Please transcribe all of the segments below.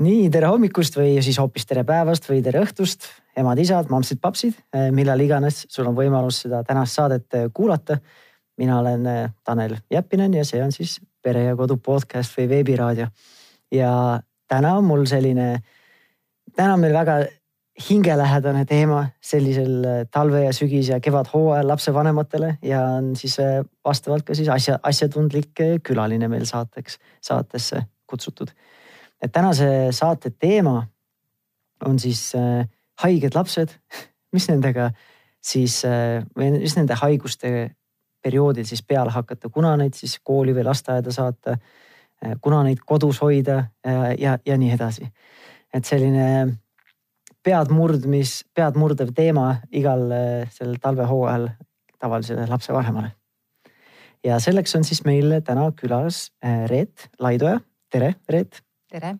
nii tere hommikust või siis hoopis tere päevast või tere õhtust, emad-isad, mammsid-papsid, millal iganes sul on võimalus seda tänast saadet kuulata. mina olen Tanel Jeppinen ja see on siis Pere ja Kodu podcast või veebiraadio. ja täna on mul selline, täna on meil väga hingelähedane teema sellisel talve ja sügis ja kevadhooajal lapsevanematele ja on siis vastavalt ka siis asja, asjatundlik külaline meil saateks, saatesse kutsutud et tänase saate teema on siis äh, haiged lapsed, mis nendega siis äh, või mis nende haiguste perioodil siis peale hakata, kuna neid siis kooli või lasteaeda saata äh,, kuna neid kodus hoida äh, ja, ja nii edasi. et selline pead murdmis, pead murdev teema igal äh, sellel talvehooajal tavalisele lapsevanemale. ja selleks on siis meil täna külas äh, Reet Laidoja. tere, Reet tere!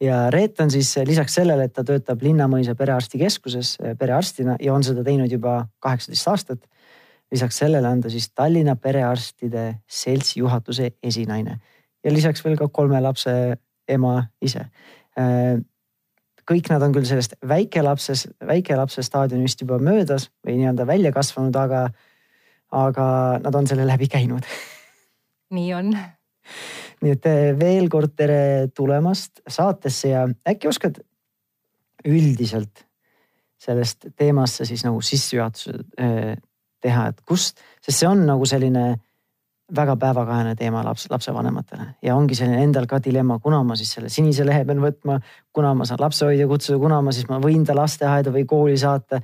ja Reet on siis lisaks sellele, et ta töötab Linnamõisa perearstikeskuses eh, perearstina ja on seda teinud juba kaheksateist aastat. lisaks sellele on ta siis Tallinna Perearstide Seltsi juhatuse esinaine ja lisaks veel ka kolme lapse ema ise. Eh, kõik nad on küll sellest väikelapses, väikelapse staadiumist juba möödas või nii-öelda välja kasvanud, aga, aga nad on selle läbi käinud. nii on nii et eh, veel kord tere tulemast saatesse ja äkki oskad üldiselt sellest teemasse siis nagu sissejuhatuse eh, teha, et kust, sest see on nagu selline väga päevakajane teema laps, lapsevanematele ja ongi selline endal ka dilemma, kuna ma siis selle sinise lehe pean võtma, kuna ma saan lapsehoidja kutsuda, kuna ma siis ma võin ta lasteaeda või kooli saata.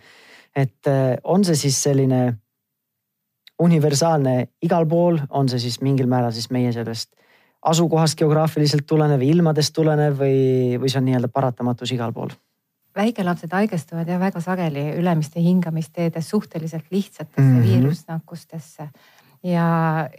et eh, on see siis selline universaalne igal pool, on see siis mingil määral siis meie sellest asukohast geograafiliselt tulenev, ilmadest tulenev või, või see on nii-öelda paratamatus igal pool? väikelapsed haigestuvad ja väga sageli ülemiste hingamisteedes suhteliselt lihtsatesse mm -hmm. viirusnakkustesse. ja,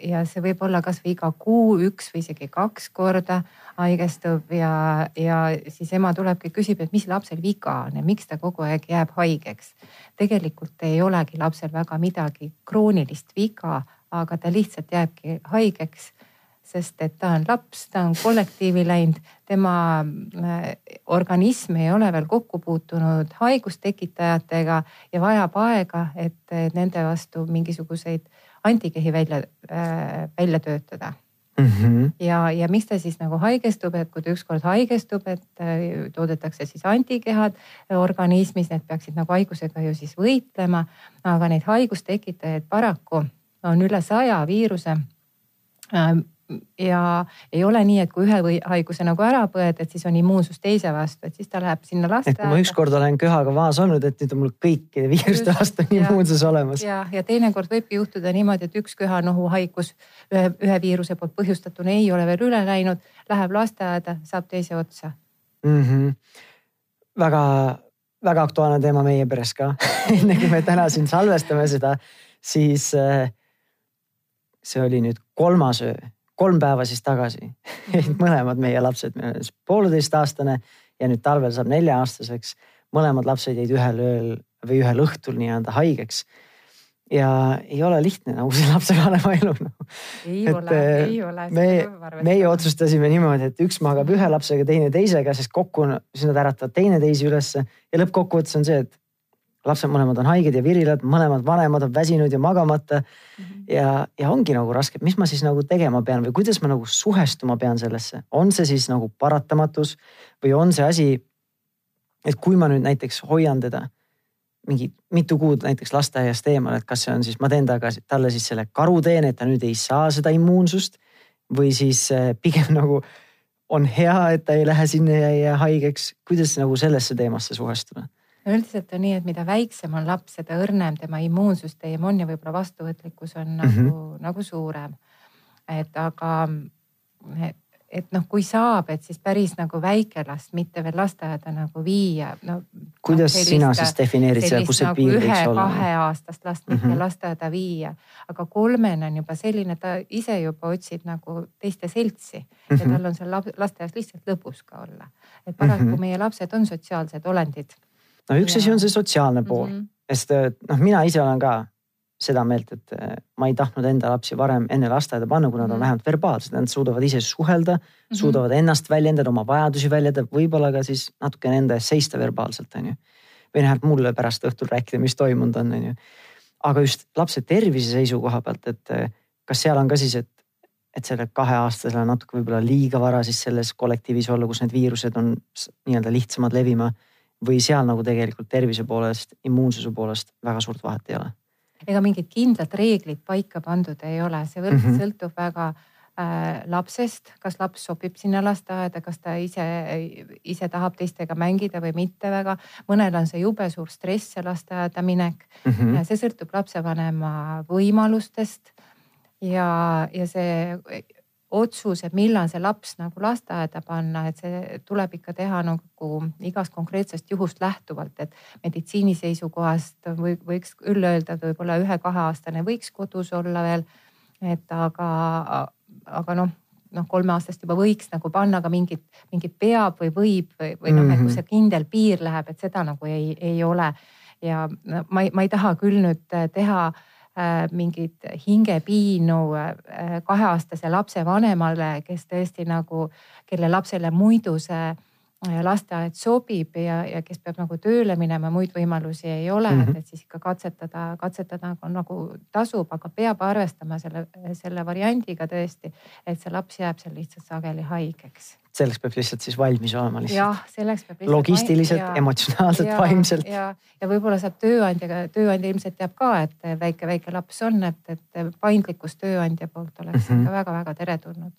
ja see võib olla kasvõi iga kuu üks või isegi kaks korda haigestub ja, ja siis ema tulebki, küsib, et mis lapsel viga on ja miks ta kogu aeg jääb haigeks. tegelikult ei olegi lapsel väga midagi kroonilist viga, aga ta lihtsalt jääbki haigeks sest et ta on laps, ta on kollektiivi läinud, tema äh, organism ei ole veel kokku puutunud haigustekitajatega ja vajab aega, et nende vastu mingisuguseid antikehi välja, äh, välja töötada mm. -hmm. ja, ja miks ta siis nagu haigestub, et kui ta ükskord haigestub, et äh, toodetakse siis antikehad organismis, need peaksid nagu haigusega ju siis võitlema. aga neid haigustekitajaid paraku on üle saja viiruse ja ei ole nii, et kui ühe või haiguse nagu ära põed, et siis on immuunsus teise vastu, et siis ta läheb sinna lasteaeda. et kui ma ükskord olen köhaga vaas olnud, et nüüd on mul kõikide viiruste vastu on immuunsus olemas. ja, ja teinekord võibki juhtuda niimoodi, et üks köha-nohu haigus ühe, ühe viiruse poolt põhjustatuna ei ole veel üle läinud, läheb lasteaeda, saab teise otsa mm. -hmm. väga, väga aktuaalne teema meie peres ka enne kui me täna siin salvestame seda, siis äh, see oli nüüd kolmas öö kolm päeva siis tagasi mhm. mõlemad meie lapsed, pooleteistaastane ja nüüd talvel saab nelja-aastaseks. mõlemad lapsed jäid ühel ööl või ühel õhtul nii-öelda haigeks. ja ei ole lihtne nagu see lapsevanema elu no.. ei et, ole, äh, ei ole. me, meie otsustasime niimoodi, et üks magab ühe lapsega, teine teisega, sest kokku siis nad äratavad teineteisi ülesse ja lõppkokkuvõttes on see, et lapsed mõlemad on haiged ja virilad, mõlemad vanemad on väsinud ja magamata mm. -hmm. ja, ja ongi nagu raske, mis ma siis nagu tegema pean või kuidas ma nagu suhestuma pean sellesse, on see siis nagu paratamatus või on see asi. et kui ma nüüd näiteks hoian teda mingi mitu kuud näiteks lasteaiast eemal, et kas see on siis, ma teen taga, talle siis selle karuteene, et ta nüüd ei saa seda immuunsust või siis eh, pigem nagu on hea, et ta ei lähe sinna ja ei jää haigeks. kuidas nagu sellesse teemasse suhestuda? Üldiselt on nii, et mida väiksem on laps, seda õrnem tema immuunsüsteem on ja võib-olla vastuvõtlikkus on mm -hmm. nagu, nagu suurem. et aga, et noh, kui saab, et siis päris nagu väikelast mitte veel lasteaeda nagu viia no,. kuidas no, sina siis defineerid seda, kus see nagu piir võiks olla? kaheaastast last mitte mm -hmm. lasteaeda viia, aga kolmene on juba selline, ta ise juba otsib nagu teiste seltsi mm -hmm. ja mhm. tal on seal lasteaias lihtsalt lõbus ka olla. et paraku mm -hmm. meie lapsed on sotsiaalsed olendid no üks asi on see sotsiaalne pool mm, -hmm. sest noh, mina ise olen ka seda meelt, et äh, ma ei tahtnud enda lapsi varem enne lasteaeda panna, kui nad on -hmm. vähemalt verbaalsed, nad suudavad ise suhelda mm, -hmm. suudavad ennast väljendada, oma vajadusi väljendada, võib-olla ka siis natukene enda eest seista verbaalselt, on ju. või noh, et mulle pärast õhtul rääkida, mis toimunud on, on ju. aga just lapse tervise seisukoha pealt, et äh, kas seal on ka siis, et, et selle kaheaastasele natuke võib-olla liiga vara siis selles kollektiivis olla, kus need viirused on nii-öelda lihtsamad levima või seal nagu tegelikult tervise poolest, immuunsuse poolest väga suurt vahet ei ole? ega mingit kindlat reeglit paika pandud ei ole, see mm -hmm. sõltub väga äh, lapsest, kas laps sobib sinna lasteaeda, kas ta ise, ise tahab teistega mängida või mitte väga. mõnel on see jube suur stress, see lasteaeda minek mm. -hmm. see sõltub lapsevanema võimalustest ja, ja see otsus, et millal see laps nagu lasteaeda panna, et see tuleb ikka teha nagu igast konkreetsest juhust lähtuvalt, et meditsiini seisukohast või võiks küll öelda, et võib-olla ühe-kaheaastane võiks kodus olla veel. et aga, aga noh, noh kolmeaastast juba võiks nagu panna ka mingit, mingit peab või võib või, või noh, et kus see kindel piir läheb, et seda nagu ei, ei ole. ja ma ei, ma ei taha küll nüüd teha Äh, mingit hingepiinu äh, kaheaastase lapse vanemale, kes tõesti nagu, kelle lapsele muidu see lasteaed sobib ja, ja kes peab nagu tööle minema, muid võimalusi ei ole mm, -hmm. et siis ikka katsetada, katsetada nagu, nagu tasub, aga peab arvestama selle, selle variandiga tõesti, et see laps jääb seal lihtsalt sageli haigeks. selleks peab lihtsalt siis valmis olema lihtsalt. jah, selleks peab. logistiliselt, emotsionaalselt, vaimselt. ja, ja võib-olla saab tööandjaga, tööandja ilmselt teab ka, et väike-väike laps on, et, et paindlikkus tööandja poolt oleks mm -hmm. ikka väga-väga teretulnud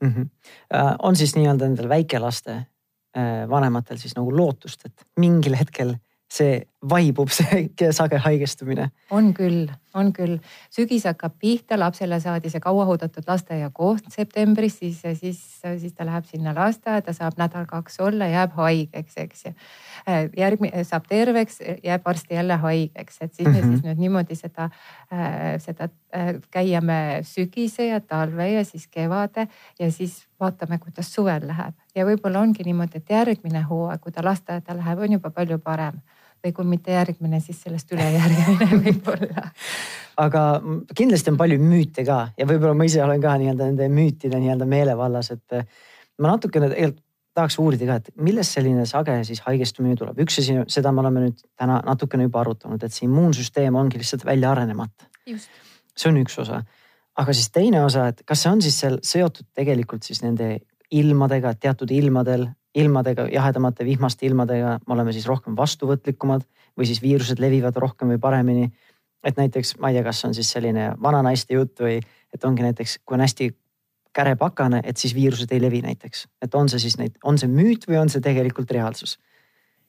mm. -hmm. on siis nii-öelda nendel väikelaste vanematel siis nagu lootust, et mingil hetkel see vaibub, see sage haigestumine? on küll, on küll. sügis hakkab pihta, lapsele saadi see kauaoodatud lasteaiakoht septembris, siis, siis, siis ta läheb sinna lasteaeda, saab nädal-kaks olla, jääb haigeks, eks ju. Äh, järgmine, saab terveks, jääb varsti jälle haigeks, et siis mm -hmm. siis nüüd niimoodi seda, äh, seda käime sügise ja talve ja siis kevade ja siis vaatame, kuidas suvel läheb ja võib-olla ongi niimoodi, et järgmine hooaeg, kui ta lasteaeda läheb, on juba palju parem või kui mitte järgmine, siis sellest ülejärgmine võib-olla. aga kindlasti on palju müüte ka ja võib-olla ma ise olen ka nii-öelda nende müütide nii-öelda meelevallas, et ma natukene tegelikult tahaks uurida ka, et millest selline sage siis haigestumine tuleb. üks asi, seda me oleme nüüd täna natukene juba arutanud, et see immuunsüsteem ongi lihtsalt välja arenemata. see on üks osa aga siis teine osa, et kas see on siis seal seotud tegelikult siis nende ilmadega, teatud ilmadel, ilmadega, jahedamate vihmaste ilmadega me oleme siis rohkem vastuvõtlikumad või siis viirused levivad rohkem või paremini. et näiteks ma ei tea, kas on siis selline vananaiste jutt või et ongi näiteks, kui on hästi kärepakane, et siis viirused ei levi näiteks, et on see siis neid, on see müüt või on see tegelikult reaalsus?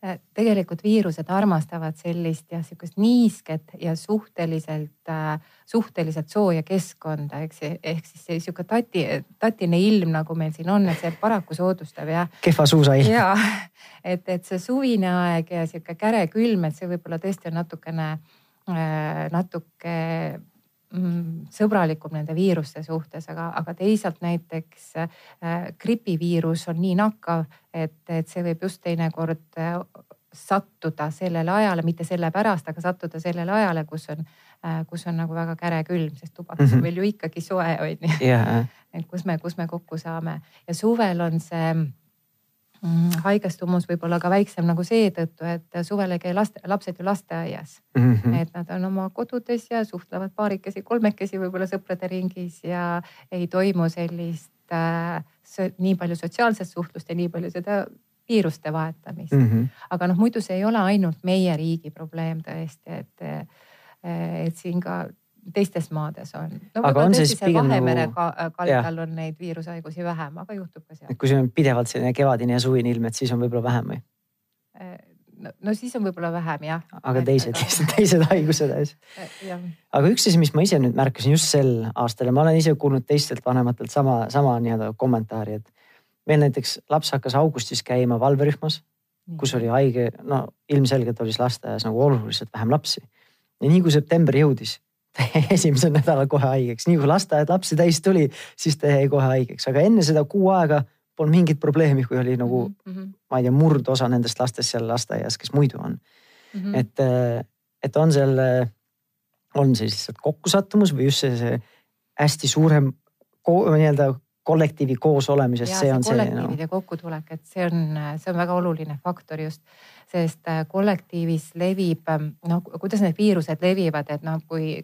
Äh, tegelikult viirused armastavad sellist jah, sihukest niisket ja suhteliselt äh,, suhteliselt sooja keskkonda, eks ehk siis see sihuke tati, tatine ilm, nagu meil siin on, et see paraku soodustab jah. kehva suusailm. ja, et, et see suvine aeg ja sihuke käre külm, et see võib-olla tõesti on natukene äh,, natuke sõbralikum nende viiruste suhtes, aga, aga teisalt näiteks äh, gripiviirus on nii nakkav, et, et see võib just teinekord äh, sattuda sellele ajale, mitte sellepärast, aga sattuda sellele ajale, kus on äh,, kus on nagu väga käre külm, sest tubades mm -hmm. on meil ju ikkagi soe on ju. Yeah.. et kus me, kus me kokku saame. Ja suvel on see Mm, haigestumus võib olla ka väiksem nagu seetõttu, et suvel ei käi laste, lapsed ju lasteaias mm. -hmm. et nad on oma kodudes ja suhtlevad paarikesi, kolmekesi võib-olla sõprade ringis ja ei toimu sellist äh, nii palju sotsiaalset suhtlust ja nii palju seda viiruste vahetamist mm. -hmm. aga noh, muidu see ei ole ainult meie riigi probleem tõesti, et, et siin ka teistes maades on. no aga on siis pigem Vahemere nagu... kaldal on neid viirushaigusi vähem, aga juhtub ka seal. kui see on pidevalt selline kevadine ja suvine ilm, et siis on võib-olla vähem või? Äh, no, no siis on võib-olla vähem jah. aga teised lihtsalt, teised haigused ees. Äh, aga üks asi, mis ma ise nüüd märkasin just sel aastal ja ma olen ise kuulnud teistelt vanematelt sama, sama nii-öelda kommentaari, et meil näiteks laps hakkas augustis käima valverühmas, kus oli haige, no ilmselgelt oli siis lasteaias nagu oluliselt vähem lapsi. ja nii kui september jõudis esimesel nädalal kohe haigeks, nii kui lasteaed lapsi täis tuli, siis ta jäi kohe haigeks, aga enne seda kuu aega polnud mingit probleemi, kui oli nagu mm, -hmm. ma ei tea, murdosa nendest lastest seal lasteaias, kes muidu on mm. -hmm. et, et on seal on see lihtsalt kokkusattumus või just see, see hästi suurem nii-öelda kollektiivi koosolemises, see on see. kollektiivide no. kokkutulek, et see on, see on väga oluline faktor just, sest äh, kollektiivis levib, noh, kuidas need viirused levivad, et noh, kui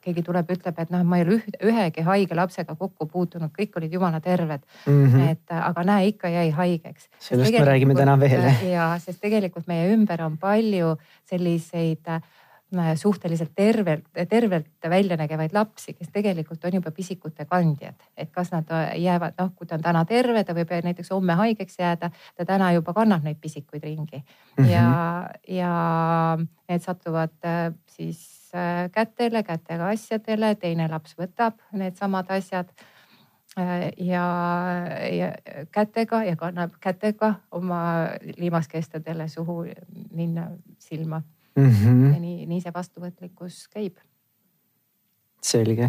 keegi tuleb, ütleb, et noh, ma ei ole üh, ühegi haige lapsega kokku puutunud, kõik olid jumala terved mm. -hmm. et aga näe, ikka jäi haigeks. sellest me räägime täna veel. ja, sest tegelikult meie ümber on palju selliseid äh, suhteliselt tervelt, tervelt välja nägevaid lapsi, kes tegelikult on juba pisikute kandjad. et kas nad jäävad, noh, kui ta on täna terve, ta võib näiteks homme haigeks jääda, ta täna juba kannab neid pisikuid ringi mm -hmm. ja, ja need satuvad äh, siis äh, kätele, kätega asjadele, teine laps võtab needsamad asjad äh, ja, ja kätega ja kannab kätega oma liimaskestadele suhu, ninna, silma mm. -hmm. ja nii, nii see vastuvõtlikkus käib. selge.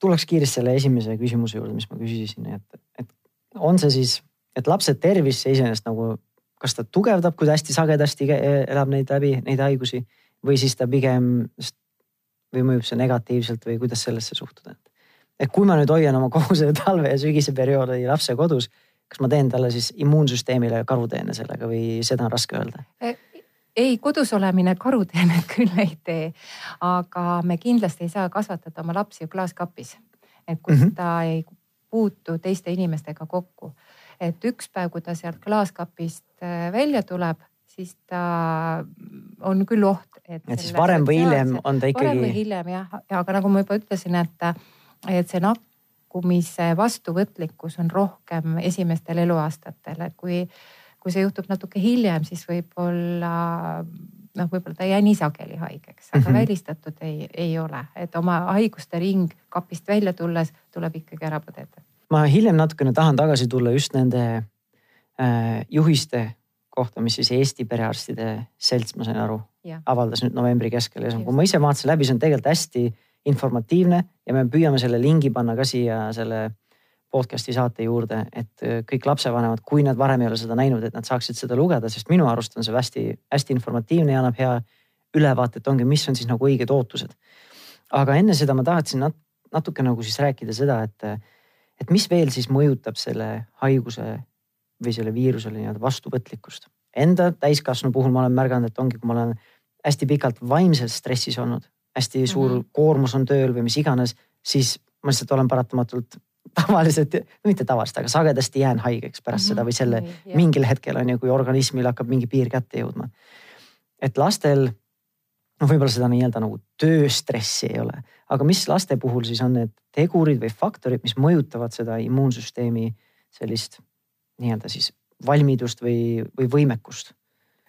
tuleks kiiresti selle esimese küsimuse juurde, mis ma küsisin, et, et on see siis, et lapse tervis iseenesest nagu, kas ta tugevdab, kui ta hästi sagedasti elab neid läbi, neid haigusi või siis ta pigem või mõjub see negatiivselt või kuidas sellesse suhtuda? et kui ma nüüd hoian oma kogu selle talve ja sügise perioodi lapse kodus, kas ma teen talle siis immuunsüsteemile karuteene sellega või seda on raske öelda? Ei, kodus olemine karuteenet küll ei tee, aga me kindlasti ei saa kasvatada oma lapsi ju klaaskapis, et kus mm -hmm. ta ei puutu teiste inimestega kokku. et üks päev, kui ta sealt klaaskapist äh, välja tuleb, siis ta on küll oht, et. et siis varem või hiljem on ta ikkagi. varem või hiljem jah, aga nagu ma juba ütlesin, et, et see nakkumise vastuvõtlikkus on rohkem esimestel eluaastatel, et kui kui see juhtub natuke hiljem, siis võib-olla noh, võib-olla ta ei jää nii sageli haigeks, aga mm -hmm. välistatud ei, ei ole, et oma haiguste ring kapist välja tulles tuleb ikkagi ära põdeda. ma hiljem natukene tahan tagasi tulla just nende äh, juhiste kohta, mis siis Eesti Perearstide Selts, ma sain aru, avaldas nüüd novembri keskel ja kui ma ise vaatasin läbi, see on tegelikult hästi informatiivne ja me püüame selle lingi panna ka siia selle podcast'i saate juurde, et äh, kõik lapsevanemad, kui nad varem ei ole seda näinud, et nad saaksid seda lugeda, sest minu arust on see hästi-hästi informatiivne ja annab hea ülevaate, et ongi, mis on siis nagu õiged ootused. aga enne seda ma tahtsin nat natuke nagu siis rääkida seda, et, et mis veel siis mõjutab selle haiguse või selle viirusele nii-öelda vastuvõtlikkust. Enda täiskasvanu puhul ma olen märganud, et ongi, kui ma olen hästi pikalt vaimses stressis olnud, hästi suur mm -hmm. koormus on tööl või mis iganes, siis ma lihtsalt olen paratamatult tavaliselt, mitte tavaliselt, aga sagedasti jään haigeks pärast mm -hmm. seda või selle yeah. mingil hetkel on ju, kui organismil hakkab mingi piir kätte jõudma. et lastel noh, võib-olla seda nii-öelda nagu tööstressi ei ole, aga mis laste puhul siis on need tegurid või faktorid, mis mõjutavad seda immuunsüsteemi sellist nii-öelda siis valmidust või, või võimekust?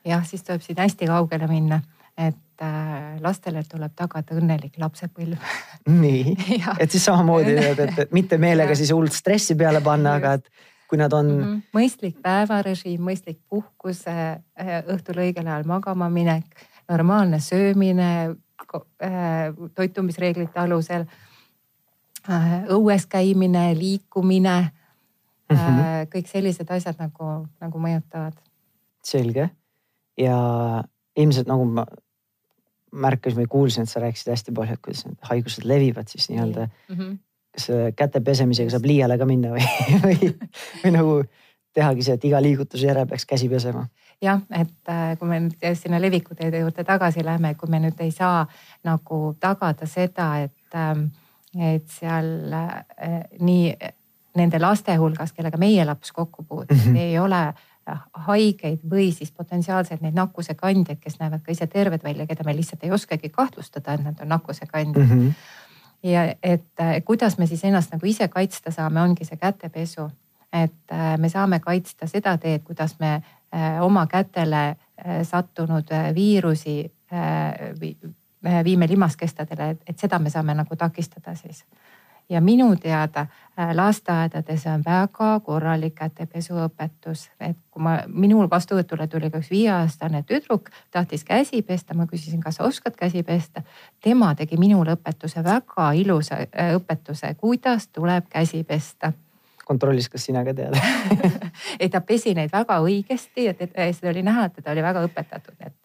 jah, siis tuleb siin hästi kaugele minna, et Äh, lastele tuleb tagada õnnelik lapsepõlv. nii, et siis samamoodi, et, et mitte meelega siis hullult stressi peale panna, aga et kui nad on mm. -hmm. mõistlik päevarežiim, mõistlik puhkus, äh, õhtul õigel ajal magama minek, normaalne söömine äh, toitumisreeglite alusel, õues käimine, liikumine mm, -hmm. kõik sellised asjad nagu, nagu mõjutavad. selge ja ilmselt nagu ma märkasin või kuulsin, et sa rääkisid hästi palju, et kuidas need haigused levivad siis nii-öelda mm. -hmm. kas käte pesemisega saab liiale ka minna või, või, või nagu tehagi see, et iga liigutuse järel peaks käsi pesema? jah, et äh, kui me nüüd sinna levikuteede juurde tagasi läheme, kui me nüüd ei saa nagu tagada seda, et, ähm, et seal äh, nii nende laste hulgas, kellega meie laps kokku puutub mm, -hmm. ei ole haigeid või siis potentsiaalselt neid nakkusekandjaid, kes näevad ka ise terved välja, keda me lihtsalt ei oskagi kahtlustada, et nad on nakkusekandjad mm. -hmm. ja et kuidas me siis ennast nagu ise kaitsta saame, ongi see kätepesu. et äh, me saame kaitsta seda teed, kuidas me äh, oma kätele äh, sattunud viirusi viime limaskestadele, et seda me saame nagu takistada siis ja minu teada äh, lasteaedades on väga korralik kätepesuõpetus, et kui ma, minul vastuvõtule tuli ka üks viieaastane tüdruk, tahtis käsi pesta, ma küsisin, kas sa oskad käsi pesta. tema tegi minule õpetuse, väga ilusa äh, õpetuse, kuidas tuleb käsi pesta. Kontrollis, kas sina ka tead. Ei, ta pesi neid väga õigesti ja seda oli näha, et ta oli väga õpetatud, et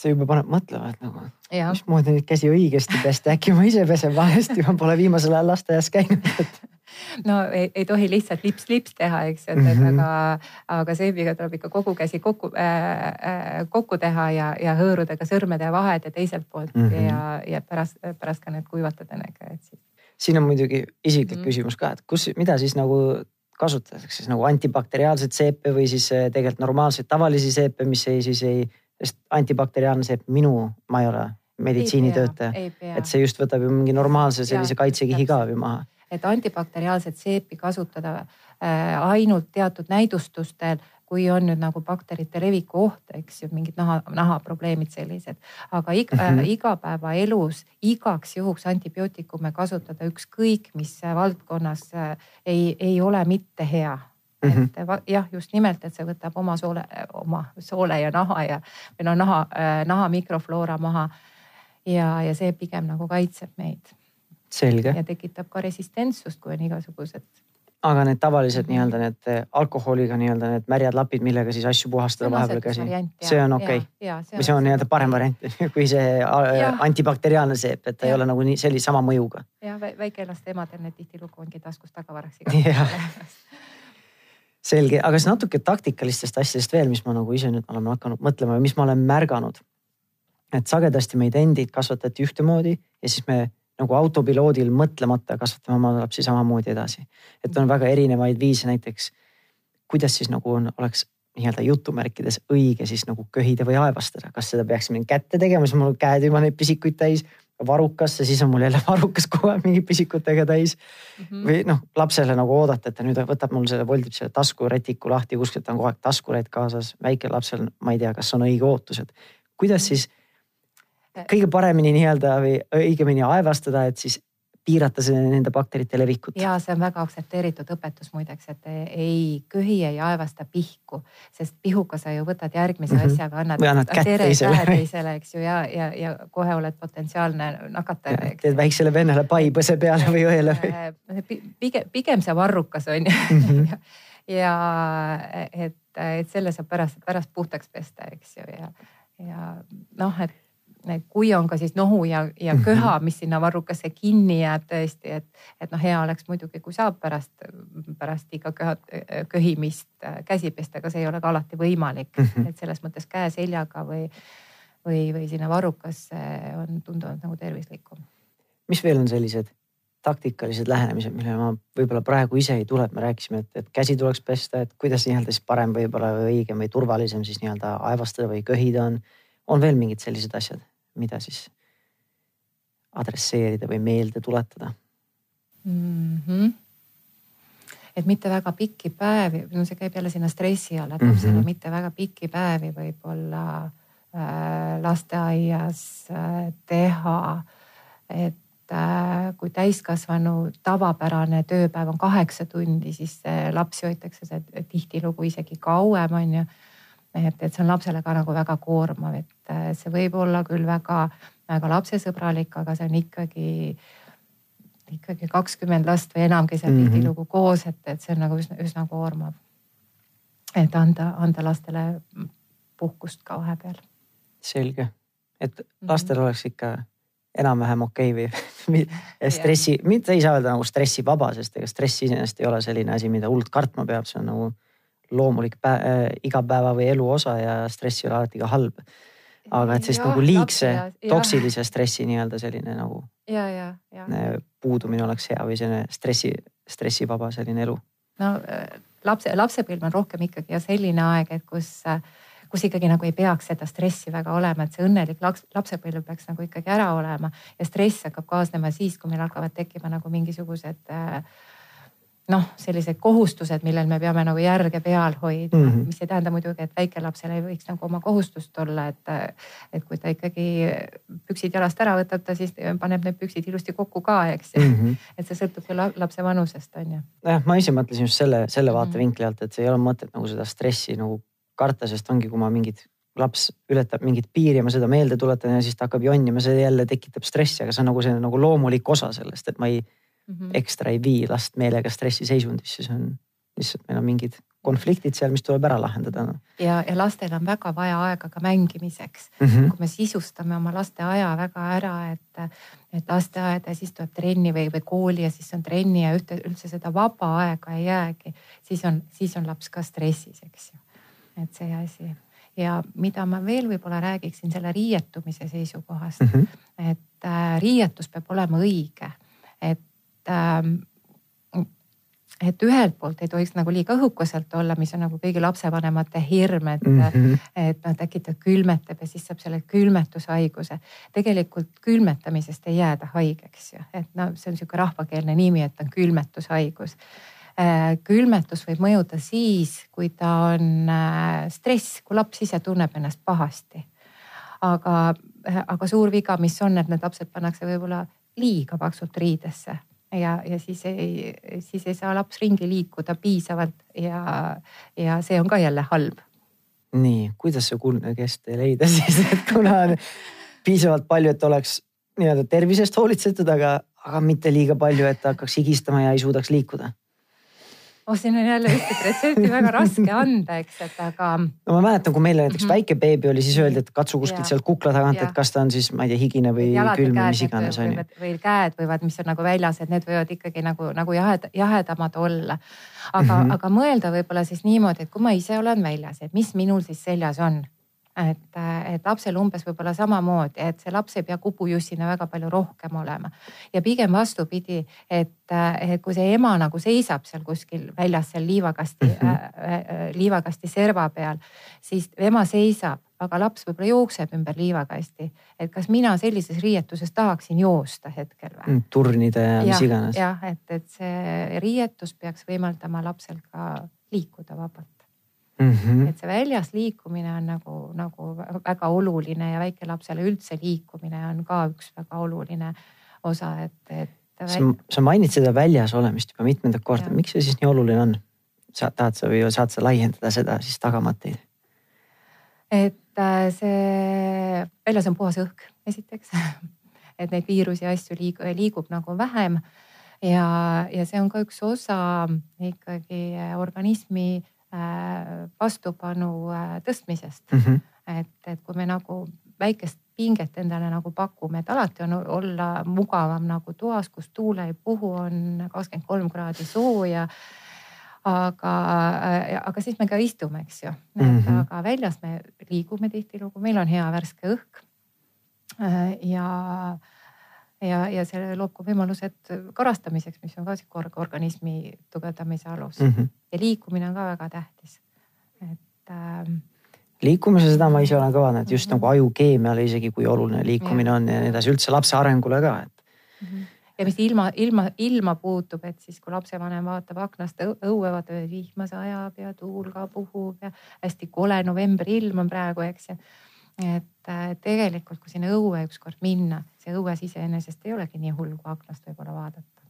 see juba paneb mõtlema, et nagu mismoodi neid käsi õigesti pesta, äkki ma ise pesen valesti, ma pole viimasel ajal lasteaias käinud, et no ei, ei tohi lihtsalt lips-lips teha, eks et mm, -hmm. aga, aga seebiga tuleb ikka kogu käsi kokku äh,, äh, kokku teha ja, ja hõõrudega sõrmede vahed ja teiselt poolt mm -hmm. ja, ja pärast, pärast ka need kuivatada et siis. siin on muidugi isiklik mm -hmm. küsimus ka, et kus, mida siis nagu kasutatakse siis nagu antibakteriaalset seepe või siis äh, tegelikult normaalseid tavalisi seepe, mis ei siis ei, sest antibakteriaalne minu, ma ei ole meditsiinitöötaja, et see just võtab ju mingi normaalse sellise kaitsekihi ka ju maha. Et antibakteriaalset seepi kasutada äh, ainult teatud näidustustel, kui on nüüd nagu bakterite leviku oht, eks ju, mingid naha, nahaprobleemid sellised. aga iga, mm -hmm. igapäevaelus igaks juhuks antibiootikume kasutada ükskõik mis valdkonnas äh, ei, ei ole mitte hea Mm -hmm. et jah, just nimelt, et see võtab oma soole, oma soole ja naha ja või no naha, naha mikrofloora maha. ja, ja see pigem nagu kaitseb meid selge. ja tekitab ka resistentsust, kui on igasugused. aga need tavalised nii-öelda need eh, alkoholiga nii-öelda need märjad lapid, millega siis asju puhastada vahepeal käsi, see on okei okay.. või see on nii-öelda parem variant kui see ja. antibakteriaalne seep, et ta ja. ei ole nagu nii sellise sama mõjuga. ja väikelaste emadel need tihtilugu ongi taskus tagavaraks selge, aga siis natuke taktikalistest asjadest veel, mis ma nagu ise nüüd olen hakanud mõtlema või mis ma olen märganud. et sagedasti meid endid kasvatati ühtemoodi ja siis me nagu autopiloodil mõtlemata kasvatame oma lapsi samamoodi edasi. et on väga erinevaid viise näiteks, kuidas siis nagu on, oleks nii-öelda jutumärkides õige siis nagu köhida või aevastada, kas seda peaksime kätte tegema, siis mul käed juba neid pisikuid täis varukasse, siis on mul jälle varukas kogu aeg mingi pisikutega täis mm. -hmm. või noh, lapsele nagu oodata, et ta nüüd võtab mul selle, voldib selle taskurätiku lahti, kuskilt on kogu aeg taskurätt kaasas. väikelapsel, ma ei tea, kas on õige ootus, et kuidas siis kõige paremini nii-öelda või õigemini aevastada, et siis piirata nende bakterite levikut. ja see on väga aktsepteeritud õpetus muideks, et ei köhi, ei aevasta pihku, sest pihuga sa ju võtad järgmise mm -hmm. asjaga, annad, annad tere teisele, teisele, eks ju, ja, ja, ja kohe oled potentsiaalne nakataja. teed väiksele vennale paipõse peale või õele või? Äh, pigem, pigem see varrukas on ju mm. -hmm. ja, ja et, et selle saab pärast, pärast puhtaks pesta, eks ju, ja, ja noh, et kui on ka siis nohu ja, ja mhm. köha, mis sinna varrukasse kinni jääb tõesti, et, et noh, hea oleks muidugi, kui saab pärast, pärast iga köha, köhimist käsi pesta, aga see ei ole ka alati võimalik. -hmm. et selles mõttes käe seljaga või, või, või sinna varrukasse on tunduvalt nagu tervislikum. mis veel on sellised taktikalised lähenemised, millele ma võib-olla praegu ise ei tule, et me rääkisime, et, et käsi tuleks pesta, et kuidas nii-öelda siis parem võib-olla või õigem või turvalisem siis nii-öelda aevastada või köhida on. on veel mingid sellised asjad? Mida siis adresseerida või meelde tuletada mm? -hmm. et mitte väga pikki päevi, no see käib jälle sinna stressi alla, et mm -hmm. mitte väga pikki päevi võib-olla äh, lasteaias äh, teha. et äh, kui täiskasvanu tavapärane tööpäev on kaheksa tundi, siis lapsi hoitakse tihtilugu isegi kauem, on ju et, et see on lapsele ka nagu väga koormav, et äh, see võib olla küll väga, väga lapsesõbralik, aga see on ikkagi, ikkagi kakskümmend last või enamgi seal mm -hmm. tihtilugu koos, et, et see on nagu üsna, üsna koormav. et anda, anda lastele puhkust ka vahepeal. selge, et mhm. lastel mm -hmm. oleks ikka enam-vähem okei okay või stressi, mitte ei saa öelda nagu stressivaba, sest ega stress iseenesest ei ole selline asi, mida hullult kartma peab, see on nagu loomulik päev, äh, igapäeva või elu osa ja stress ei ole alati ka halb. aga et sellist nagu liigse toksilise stressi nii-öelda selline nagu ja, ja, ja. Äh, puudumine oleks hea või selline stressi, stressivaba selline elu. no äh, lapse, lapsepõlv on rohkem ikkagi ja selline aeg, et kus kus ikkagi nagu ei peaks seda stressi väga olema, et see õnnelik laps, lapsepõlv peaks nagu ikkagi ära olema ja stress hakkab kaasnema siis, kui meil hakkavad tekkima nagu mingisugused äh, noh, sellised kohustused, millel me peame nagu järge peal hoidma mm, -hmm. mis ei tähenda muidugi, et väikelapsel ei võiks nagu oma kohustust olla, et. et kui ta ikkagi püksid jalast ära võtab, ta siis paneb need püksid ilusti kokku ka, eks mm. -hmm. et see sõltub küll lapse vanusest, on ju. nojah, ma ise mõtlesin just selle, selle vaatevinkli alt, et see ei ole mõtet nagu seda stressi nagu karta, sest ongi, kui ma mingit laps ületab mingit piiri ja ma seda meelde tuletan ja siis ta hakkab jonnima, see jälle tekitab stressi, aga see on nagu see nagu loomulik osa sellest, et ma ei mm -hmm. ekstra ei vii last meelega stressiseisundisse, see on lihtsalt, meil on mingid konfliktid seal, mis tuleb ära lahendada no.. ja, ja lastel on väga vaja aega ka mängimiseks mm. -hmm. kui me sisustame oma laste aja väga ära, et, et lasteaeda ja siis tuleb trenni või, või kooli ja siis on trenni ja ühte, üldse seda vaba aega ei jäägi, siis on, siis on laps ka stressis, eks ju. et see asi ja mida ma veel võib-olla räägiksin selle riietumise seisukohast mm, -hmm. et äh, riietus peab olema õige, et et ühelt poolt ei tohiks nagu liiga õhukeselt olla, mis on nagu kõigi lapsevanemate hirm, et mm, -hmm. et noh, äkki ta külmetab ja siis saab selle külmetushaiguse. tegelikult külmetamisest ei jääda haigeks ju, et no see on sihuke rahvakeelne nimi, et on külmetushaigus Äh, külmetus võib mõjuda siis, kui ta on äh, stress, kui laps ise tunneb ennast pahasti. aga, äh, aga suur viga, mis on, et need lapsed pannakse võib-olla liiga paksult riidesse ja, ja siis ei, siis ei saa laps ringi liikuda piisavalt ja, ja see on ka jälle halb. nii, kuidas see kuldne kesktee leida siis, et kuna on piisavalt palju, et oleks nii-öelda tervisest hoolitsetud, aga, aga mitte liiga palju, et hakkaks higistama ja ei suudaks liikuda oh, siin on jälle ühtset retsepti väga raske anda, eks, et aga. no ma mäletan, kui meil näiteks mm -hmm. väike beebi oli, siis öeldi, et katsu kuskilt sealt kukla tagant, et kas ta on siis, ma ei tea, higine või külm või mis iganes on ju. või käed võivad, mis on nagu väljas, et need võivad ikkagi nagu, nagu jahed, jahedamad olla. aga mm, -hmm. aga mõelda võib-olla siis niimoodi, et kui ma ise olen väljas, et mis minul siis seljas on et, et lapsel umbes võib-olla samamoodi, et see laps ei pea kubujussina väga palju rohkem olema. ja pigem vastupidi, et, kui see ema nagu seisab seal kuskil väljas seal liivakasti mm, -hmm. äh, liivakasti serva peal, siis ema seisab, aga laps võib-olla jookseb ümber liivakasti. et kas mina sellises riietuses tahaksin joosta hetkel või mm,? turnida ja mis iganes. jah, et, et see riietus peaks võimaldama lapsel ka liikuda vabalt mm. -hmm. et see väljas liikumine on nagu, nagu väga oluline ja väikelapsele üldse liikumine on ka üks väga oluline osa, et, et. sa, sa mainid seda väljas olemist juba mitmendat korda, miks see siis nii oluline on? sa tahad sa või saad sa laiendada seda siis tagamõtteid? et äh, see, väljas on puhas õhk, esiteks et neid viirusi ja asju liigub, liigub nagu vähem ja, ja see on ka üks osa ikkagi organismi Äh, vastupanu äh, tõstmisest mm. -hmm. et, et kui me nagu väikest pinget endale nagu pakume, et alati on olla mugavam nagu toas, kus tuul ei puhu, on kakskümmend kolm kraadi sooja. aga, äh, aga siis me ka istume, eks ju mm, -hmm. aga väljas me liigume tihtilugu, meil on hea värske õhk. ja ja, ja see loob ka võimalused korrastamiseks, mis on ka sihuke organismi tugevdamise alus mm. -hmm. ja liikumine on ka väga tähtis, et ähm, liikumise, seda ma ise olen ka vaadanud, just mm -hmm. nagu ajukeemiale isegi, kui oluline liikumine ja. on ja nii edasi, üldse lapse arengule ka, et mm. -hmm. ja mis ilma, ilma, ilma puutub, et siis kui lapsevanem vaatab aknast õue, vaatab, et vihma sajab ja tuul ka puhub ja hästi kole novembri ilm on praegu, eks ju et äh, tegelikult, kui sinna õue ükskord minna, see õues iseenesest ei olegi nii hull, kui aknast võib-olla vaadata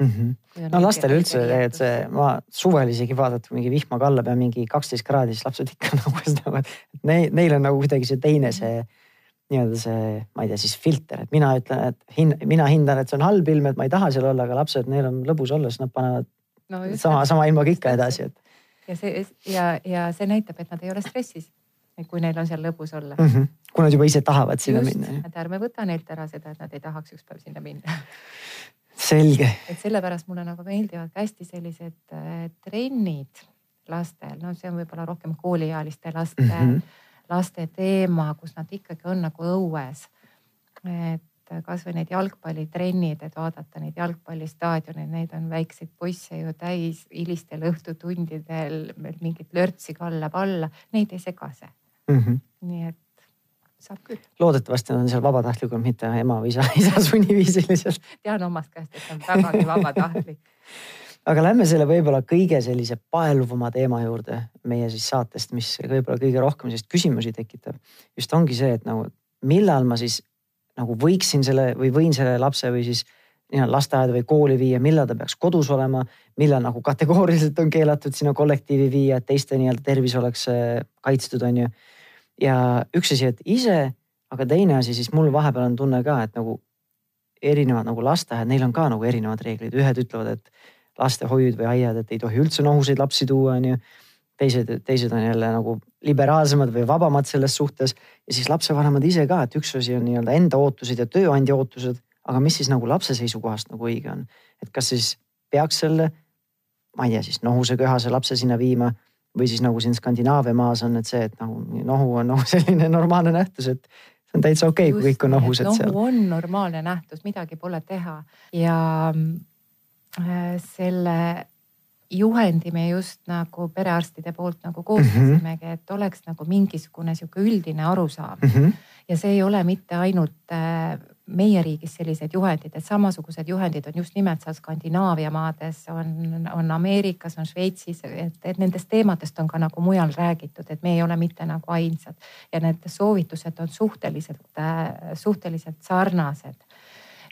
mm. -hmm. no lastel üldse, et see, ma suvel isegi vaadata, kui mingi vihma kallab ja mingi kaksteist kraadi, siis lapsed ikka nagu seda, et neil, neil on nagu kuidagi see teine see nii-öelda see, ma ei tea, siis filter, et mina ütlen, et hin, mina hindan, et see on halb ilm, et ma ei taha seal olla, aga lapsed, neil on lõbus olla, siis nad panevad no, sama, sama ilmaga ikka edasi, et. ja see ja, ja see näitab, et nad ei ole stressis kui neil on seal lõbus olla mm. -hmm. kui nad juba ise tahavad sinna Just, minna. et ärme võta neilt ära seda, et nad ei tahaks üks päev sinna minna selge. et sellepärast mulle nagu meeldivad ka hästi sellised äh, trennid lastel, no see on võib-olla rohkem kooliealiste laste mm, -hmm. laste teema, kus nad ikkagi on nagu õues. et kasvõi need jalgpallitrennid, et vaadata neid jalgpallistaadioneid, neid on väikseid poisse ju täis hilistel õhtutundidel mingit lörtsi kallab alla, neid ei sega see mm. -hmm. nii et saab küll. loodetavasti on seal vabatahtlikult, mitte ema või isa, isa sunniviisiliselt. tean omast käest, et on vägagi vabatahtlik aga lähme selle võib-olla kõige sellise paeluvama teema juurde meie siis saatest, mis võib-olla kõige rohkem sellist küsimusi tekitab. just ongi see, et nagu millal ma siis nagu võiksin selle või võin selle lapse või siis nii-öelda lasteaeda või kooli viia, millal ta peaks kodus olema, millal nagu kategooriliselt on keelatud sinna kollektiivi viia, et teiste nii-öelda tervis oleks äh, kaitstud, on ju. Ja üks asi, et ise, aga teine asi, siis mul vahepeal on tunne ka, et nagu erinevad nagu lasteaiad, neil on ka nagu erinevad reeglid, ühed ütlevad, et lastehoiud või aiad, et ei tohi üldse nohuseid lapsi tuua, on ju. teised, teised on jälle nagu liberaalsemad või vabamad selles suhtes. ja siis lapsevanemad ise ka, et üks asi on nii-öelda enda ootused ja tööandja ootused, aga mis siis nagu lapse seisukohast nagu õige on, et kas siis peaks selle, ma ei tea siis nohuse köhase lapse sinna viima või siis nagu siin Skandinaavia maas on, et see, et nagu nohu on nagu selline normaalne nähtus, et see on täitsa okei okay,, kui kõik on nohused nohu seal. nohu on normaalne nähtus, midagi pole teha ja äh, selle juhendi me just nagu perearstide poolt nagu koostasimegi mm, -hmm. et oleks nagu mingisugune sihuke üldine arusaam mm. -hmm. ja see ei ole mitte ainult äh, meie riigis sellised juhendid, et samasugused juhendid on just nimelt seal Skandinaavia maades, on, on Ameerikas, on Šveitsis, et, et nendest teemadest on ka nagu mujal räägitud, et me ei ole mitte nagu ainsad ja need soovitused on suhteliselt, äh, suhteliselt sarnased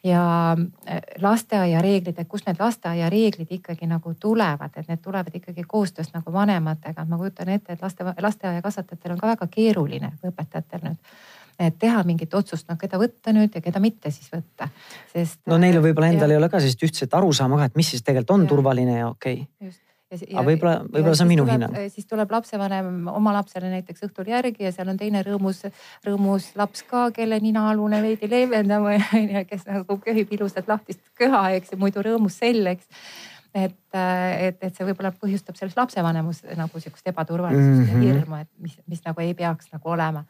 ja äh, lasteaiareeglid, et kust need lasteaiareeglid ikkagi nagu tulevad, et need tulevad ikkagi koostöös nagu vanematega. ma kujutan ette, et laste, lasteaiakasvatajatel on ka väga keeruline, õpetajatel nüüd et teha mingit otsust, noh keda võtta nüüd ja keda mitte siis võtta, sest. no neil võib-olla endal ja, ei ole ka sellist ühtset arusaama ka, et mis siis tegelikult on ja, turvaline ja okei okay aga võib-olla, võib-olla see on minu hinnang. siis tuleb lapsevanem oma lapsele näiteks õhtul järgi ja seal on teine rõõmus, rõõmus laps ka, kelle ninaalune veidi leevendab onju, kes nagu köhib ilusat lahtist köha, eks ju, muidu rõõmus sell, eks et, et, et see võib-olla põhjustab selles lapsevanemus nagu sihukest ebaturvalisust mm -hmm. ja mhm. hirmu, et mis, mis nagu ei peaks nagu olema.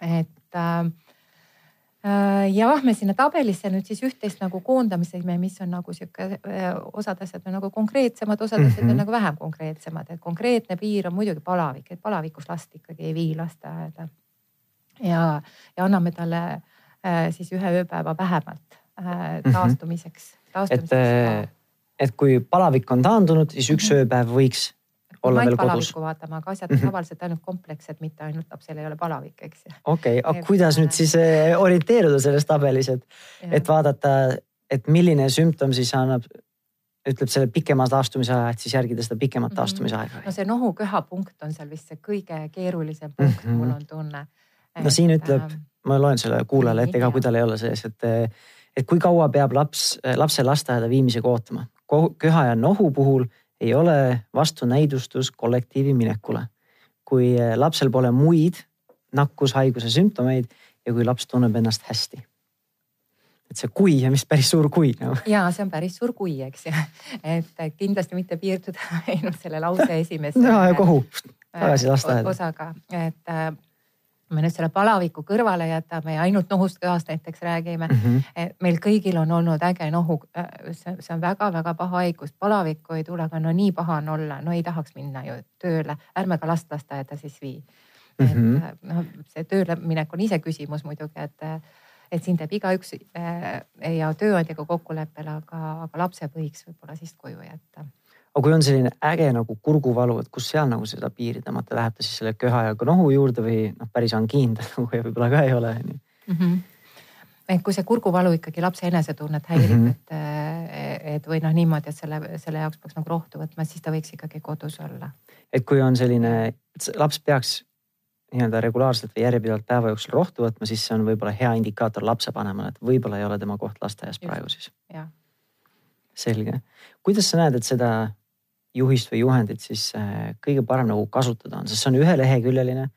Et äh, Äh, ja me sinna tabelisse nüüd siis üht-teist nagu koondamisime, mis on nagu sihuke, äh, osad asjad on nagu konkreetsemad, osad asjad mm -hmm. on mhm. nagu vähem konkreetsemad, et konkreetne piir on muidugi palavik, et palavikus last ikkagi ei vii lasteaeda. ja, ja anname talle äh, siis ühe ööpäeva vähemalt mhm. taastumiseks, taastumiseks. et, et kui palavik on taandunud, siis üks mm -hmm. ööpäev võiks olla veel kodus. vaatama, aga asjad on -hmm. tavaliselt ainult komplekssed, mitte ainult lapsel ei ole palavik, eks okei okay,, aga kuidas nüüd siis eh, orienteeruda selles tabelis, et, et vaadata, et milline sümptom siis annab ütleb selle pikema taastumise aja, et siis järgida seda pikemat mhm. taastumise aega. no see nohu-köha punkt on seal vist see kõige keerulisem punkt mm, -hmm. mul on tunne. no siin ütleb, ähm, ma loen selle kuulajale ette ka, kui tal ei ole sees, et, et kui kaua peab laps, lapse lasteaeda viimisega ootama. köha ja nohu puhul ei ole vastunäidustus kollektiivi minekule. kui eh, lapsel pole muid nakkushaiguse sümptomeid ja kui laps tunneb ennast hästi. et see kui on vist päris suur kui no.. ja see on päris suur kui, eks ju, et kindlasti mitte piirduda ainult selle lause esimese. ja kohu tagasi lasteaeda. osaga, et äh, me nüüd selle palaviku kõrvale jätame ja ainult nohust köhast näiteks räägime mm. -hmm. meil kõigil on olnud äge nohu, äh, see, see on väga-väga paha haigus, palavikku ei tule, aga no nii paha on olla, no ei tahaks minna ju tööle, ärme ka last lasteaeda siis vii mm. -hmm. et äh, noh, see tööle minek on ise küsimus muidugi, et, et siin teeb igaüks ja tööandjaga kokkuleppele, aga, aga lapse võiks võib-olla siis koju jätta aga kui on selline äge nagu kurguvalu, et kus seal nagu seda piiri tõmmata, läheb ta siis selle köha ja nohu juurde või noh, päris angiin ta nagu võib-olla ka ei ole on ju. Mhm. et kui see kurguvalu ikkagi lapse enesetunnet häirib mm, -hmm. et, et või noh, niimoodi, et selle, selle jaoks peaks nagu rohtu võtma, siis ta võiks ikkagi kodus olla. et kui on selline, laps peaks nii-öelda regulaarselt või järjepidevalt päeva jooksul rohtu võtma, siis see on võib-olla hea indikaator lapsevanemale, et võib-olla ei ole tema koht lasteaias praegu siis. selge, kuidas sa näed, et seda juhist või juhendit siis äh, kõige parem nagu kasutada on, sest see on üheleheküljeline.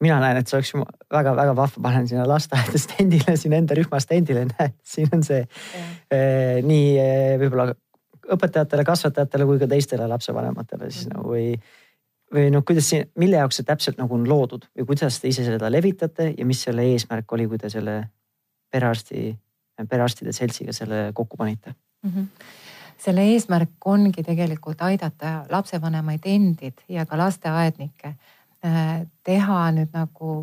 mina näen, et see oleks väga-väga vahva, panen sinna lasteaeda stendile, siin enda rühma stendile, näed, siin on see eh, nii eh, võib-olla õpetajatele, kasvatajatele kui ka teistele lapsevanematele siis mm -hmm. nagu või või noh, kuidas siin, mille jaoks see täpselt nagu on loodud või kuidas te ise seda levitate ja mis selle eesmärk oli, kui te selle perearsti, perearstide seltsiga selle kokku panite mm? -hmm selle eesmärk ongi tegelikult aidata lapsevanemaid endid ja ka lasteaednikke äh, teha nüüd nagu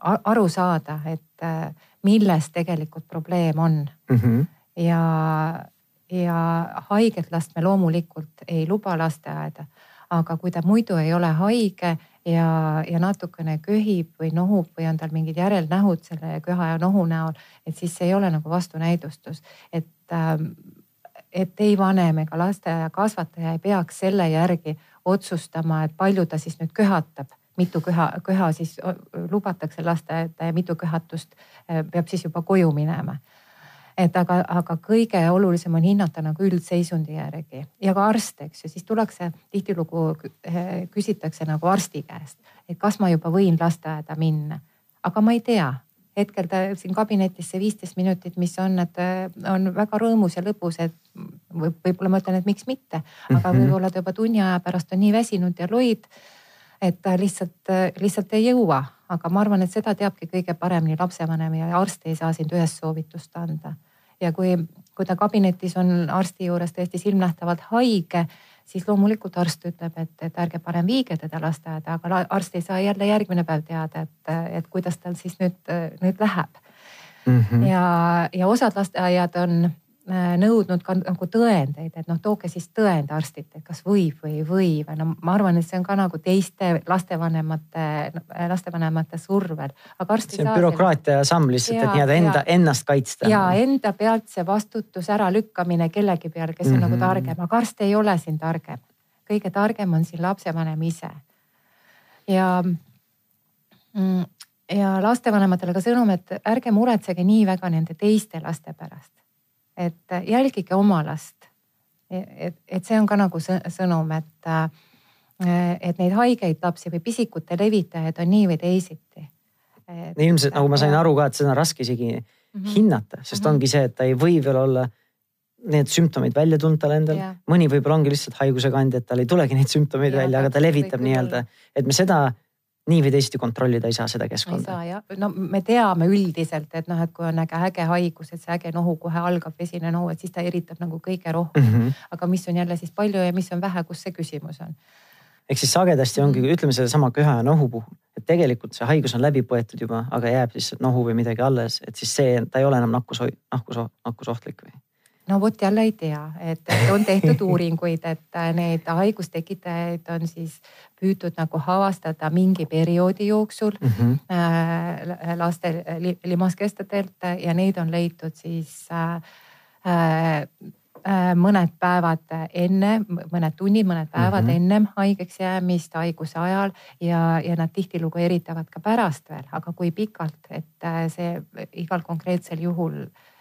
aru saada, et äh, milles tegelikult probleem on mm. -hmm. ja, ja haiget last me loomulikult ei luba lasteaeda, aga kui ta muidu ei ole haige ja, ja natukene köhib või nohub või on tal mingid järelnähud selle köha ja nohu näol, et siis see ei ole nagu vastunäidustus, et ähm, et ei vanem ega lasteaiakasvataja ei peaks selle järgi otsustama, et palju ta siis nüüd köhatab, mitu köha, köha siis lubatakse lasteaeda ja mitu köhatust peab siis juba koju minema. et aga, aga kõige olulisem on hinnata nagu üldseisundi järgi ja ka arste, eks ju, siis tullakse tihtilugu eh, küsitakse nagu arsti käest, et kas ma juba võin lasteaeda minna. aga ma ei tea, hetkel ta siin kabinetis see viisteist minutit, mis on, et eh, on väga rõõmus ja lõbus, et võib, võib-olla ma ütlen, et miks mitte, aga mhm. võib-olla ta juba tunni aja pärast on nii väsinud ja loid, et ta lihtsalt, lihtsalt ei jõua. Aga ma arvan, et seda teabki kõige paremini lapsevanem ja arst ei saa sind ühest soovitust anda. Ja kui, kui ta kabinetis on arsti juures tõesti silmnähtavalt haige, siis loomulikult arst ütleb, et, et ärge parem viige teda lasteaeda, aga arst ei saa jälle järgmine päev teada, et, et kuidas tal siis nüüd, nüüd läheb mm. -hmm. ja, ja osad lasteaiad on nõudnud ka nagu tõendeid, et noh, tooge siis tõend arstilt, et kas võib või ei või või no ma arvan, et see on ka nagu teiste lastevanemate, lastevanemate survel, aga arst ei saa. see on bürokraatia samm lihtsalt, et nii-öelda enda, ennast kaitsta. ja enda pealt see vastutus äralükkamine kellegi peale, kes on mm -hmm. nagu mhm. targem, aga arst ei ole siin targem. kõige targem on siin lapsevanem ise. ja mm, ja lastevanematele ka sõnum, et ärge muretsege nii väga nende teiste laste pärast et jälgige oma last. et, et see on ka nagu sõnum, et, et neid haigeid lapsi või pisikute levitajaid on nii või teisiti. ilmselt nagu ma sain aru ka, et seda on raske isegi mm -hmm. hinnata, sest mm -hmm. ongi see, et ta ei või veel olla need sümptomid välja tulnud tal endal, mõni võib-olla ongi lihtsalt haiguse kandja, et tal ei tulegi neid sümptomeid ja, välja, aga ta levitab nii-öelda, et me seda nii või teisiti kontrollida ei saa seda keskkonda. ei saa jah, no me teame üldiselt, et noh, et kui on äge, äge haigus, et see äge nohu kohe algab, vesine nohu, et siis ta irritab nagu kõige rohkem mm. -hmm. aga mis on jälle siis palju ja mis on vähe, kus see küsimus on? ehk siis sagedasti ongi, mhm. ütleme sedasama köha ja nohu puhul, et tegelikult see haigus on läbi põetud juba, aga jääb lihtsalt nohu või midagi alles, et siis see, ta ei ole enam nakkus, nakkus, nakkusohtlik või no vot jälle ei tea, et, on tehtud uuringuid, et äh, neid haigustekitajaid on siis püütud nagu avastada mingi perioodi jooksul mm -hmm. laste limaskestadelt ja neid on leitud siis äh, äh, mõned päevad enne, mõned tunnid, mõned päevad mm -hmm. ennem haigeks jäämist haiguse ajal ja, ja nad tihtilugu eritavad ka pärast veel, aga kui pikalt, et see igal konkreetsel juhul äh, Äh,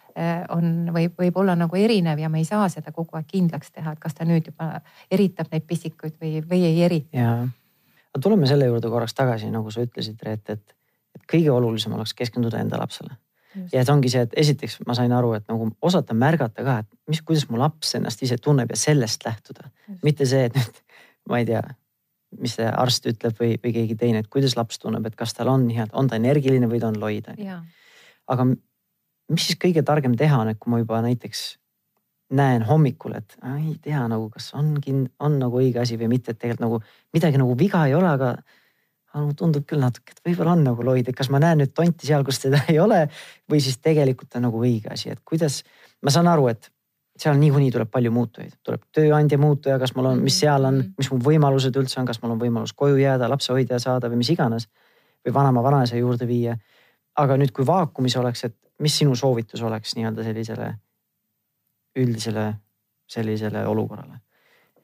on, võib, võib olla nagu erinev ja me ei saa seda kogu aeg kindlaks teha, et kas ta nüüd juba eritab neid pisikuid või, või ei erita. aga tuleme selle juurde korraks tagasi, nagu sa ütlesid, Reet, et, et kõige olulisem oleks keskenduda enda lapsele. ja et ongi see, et esiteks ma sain aru, et nagu osata märgata ka, et mis, kuidas mu laps ennast ise tunneb ja sellest lähtuda. mitte see, et nüüd ma ei tea, mis see arst ütleb või, või keegi teine, et kuidas laps tunneb, et kas tal on nii-öelda, on ta energiline või ta on loid. aga mis siis kõige targem teha on, et kui ma juba näiteks näen hommikul, et ei tea nagu, kas ongi, on nagu õige asi või mitte, et tegelikult nagu midagi nagu viga ei ole, aga nagu tundub küll natuke, et võib-olla on nagu loid, et kas ma näen nüüd tonti seal, kus teda ei ole või siis tegelikult on nagu õige asi, et kuidas. ma saan aru, et seal niikuinii tuleb palju muutujaid, tuleb tööandja muutuja, kas mul on, mis seal on, mis mu võimalused üldse on, kas mul on võimalus koju jääda, lapsehoidja saada või mis iganes või vanema vanaisa juurde viia. aga nüüd, kui vaakumis oleks, et mis sinu soovitus oleks nii-öelda sellisele üldisele sellisele olukorrale?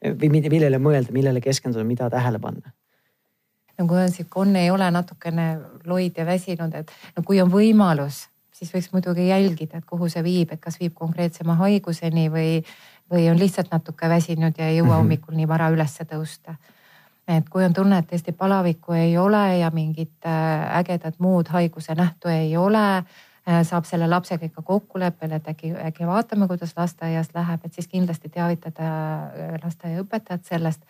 või millele mõelda, millele keskenduda, mida tähele panna? no kui on sihuke ei ole natukene loid ja väsinud, et no kui on võimalus, siis võiks muidugi jälgida, et kuhu see viib, et kas viib konkreetsema haiguseni või, või on lihtsalt natuke väsinud ja ei jõua -hmm. hommikul nii vara üles tõusta et kui on tunne, et tõesti palavikku ei ole ja mingit äh, ägedat muud haiguse nähtu ei ole saab selle lapsega ikka kokkuleppele, et äkki, äkki vaatame, kuidas lasteaias läheb, et siis kindlasti teavitada äh, lasteaiaõpetajat sellest.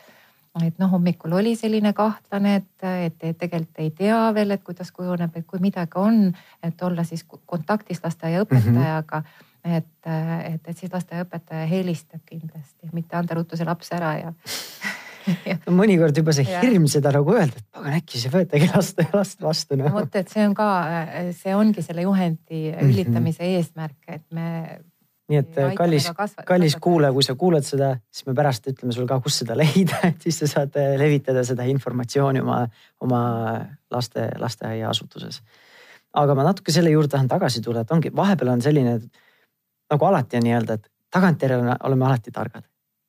et noh, hommikul oli selline kahtlane, et, et, et tegelikult ei tea veel, et kuidas kujuneb, et kui midagi on, et olla siis kontaktis lasteaiaõpetajaga mm. -hmm. et, et, et siis lasteaiaõpetaja helistab kindlasti, mitte anda ruttu see laps ära ja mõnikord juba see hirm seda nagu öelda, et pagan äkki siis võetagi last, last vastu no.. vot, et see on ka, see ongi selle juhendi mm -hmm. ülitamise eesmärk, et me. nii et kallis, kallis kuulaja, kui sa kuulad seda, siis me pärast ütleme sulle ka, kus seda leida, et siis sa saad eh, levitada seda informatsiooni oma, oma laste, lasteaiaasutuses. aga ma natuke selle juurde tahan tagasi tulla, et ongi, vahepeal on selline nagu alati on nii-öelda, et tagantjärele oleme alati targad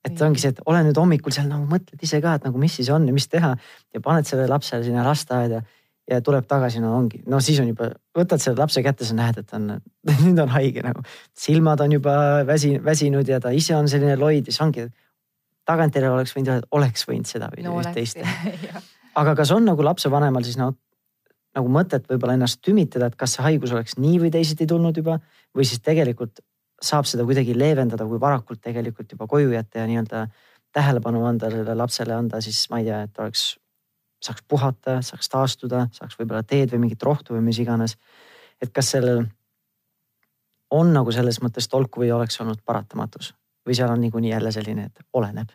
et ongi see, et ole nüüd hommikul seal nagu mõtled ise ka, et nagu mis siis on ja mis teha ja paned selle lapse sinna lasteaeda. ja tuleb tagasi, no ongi, no siis on juba, võtad selle lapse kätte, sa näed, et on, nüüd on haige nagu. silmad on juba väsi, väsinud ja ta ise on selline loid ja siis ongi. tagantjärele oleks võinud öelda, et oleks võinud seda või no, üht-teist teha. aga kas on nagu lapsevanemal siis no nagu mõtet võib-olla ennast tümitada, et kas see haigus oleks nii või teisiti tulnud juba või siis tegelikult saab seda kuidagi leevendada, kui varakult tegelikult juba koju jätta ja nii-öelda tähelepanu anda sellele lapsele, anda siis ma ei tea, et oleks saaks puhata, saaks taastuda, saaks võib-olla teed või mingit rohtu või mis iganes. et kas sellel on nagu selles mõttes tolku või oleks olnud paratamatus või seal on niikuinii jälle selline, et oleneb?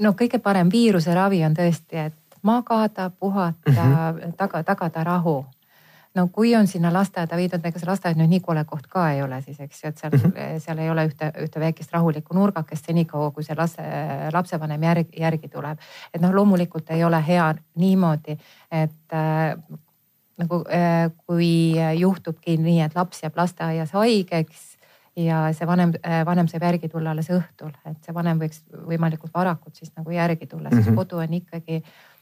no kõige parem viiruse ravi on tõesti, et magada, puhata mm, -hmm. taga, tagada rahu no kui on sinna lasteaeda viidud, ega see lasteaed nüüd nii kole koht ka ei ole siis, eks ju, et seal mm, -hmm. seal ei ole ühte, ühte väikest rahulikku nurgakest senikaua, kui see lase, lapsevanem järgi, järgi tuleb. et noh, loomulikult ei ole hea niimoodi, et äh, nagu äh, kui juhtubki nii, et laps jääb lasteaias haigeks ja see vanem, vanem saab järgi tulla alles õhtul, et see vanem võiks võimalikult varakult siis nagu järgi tulla mm, -hmm. siis kodu on ikkagi Äh,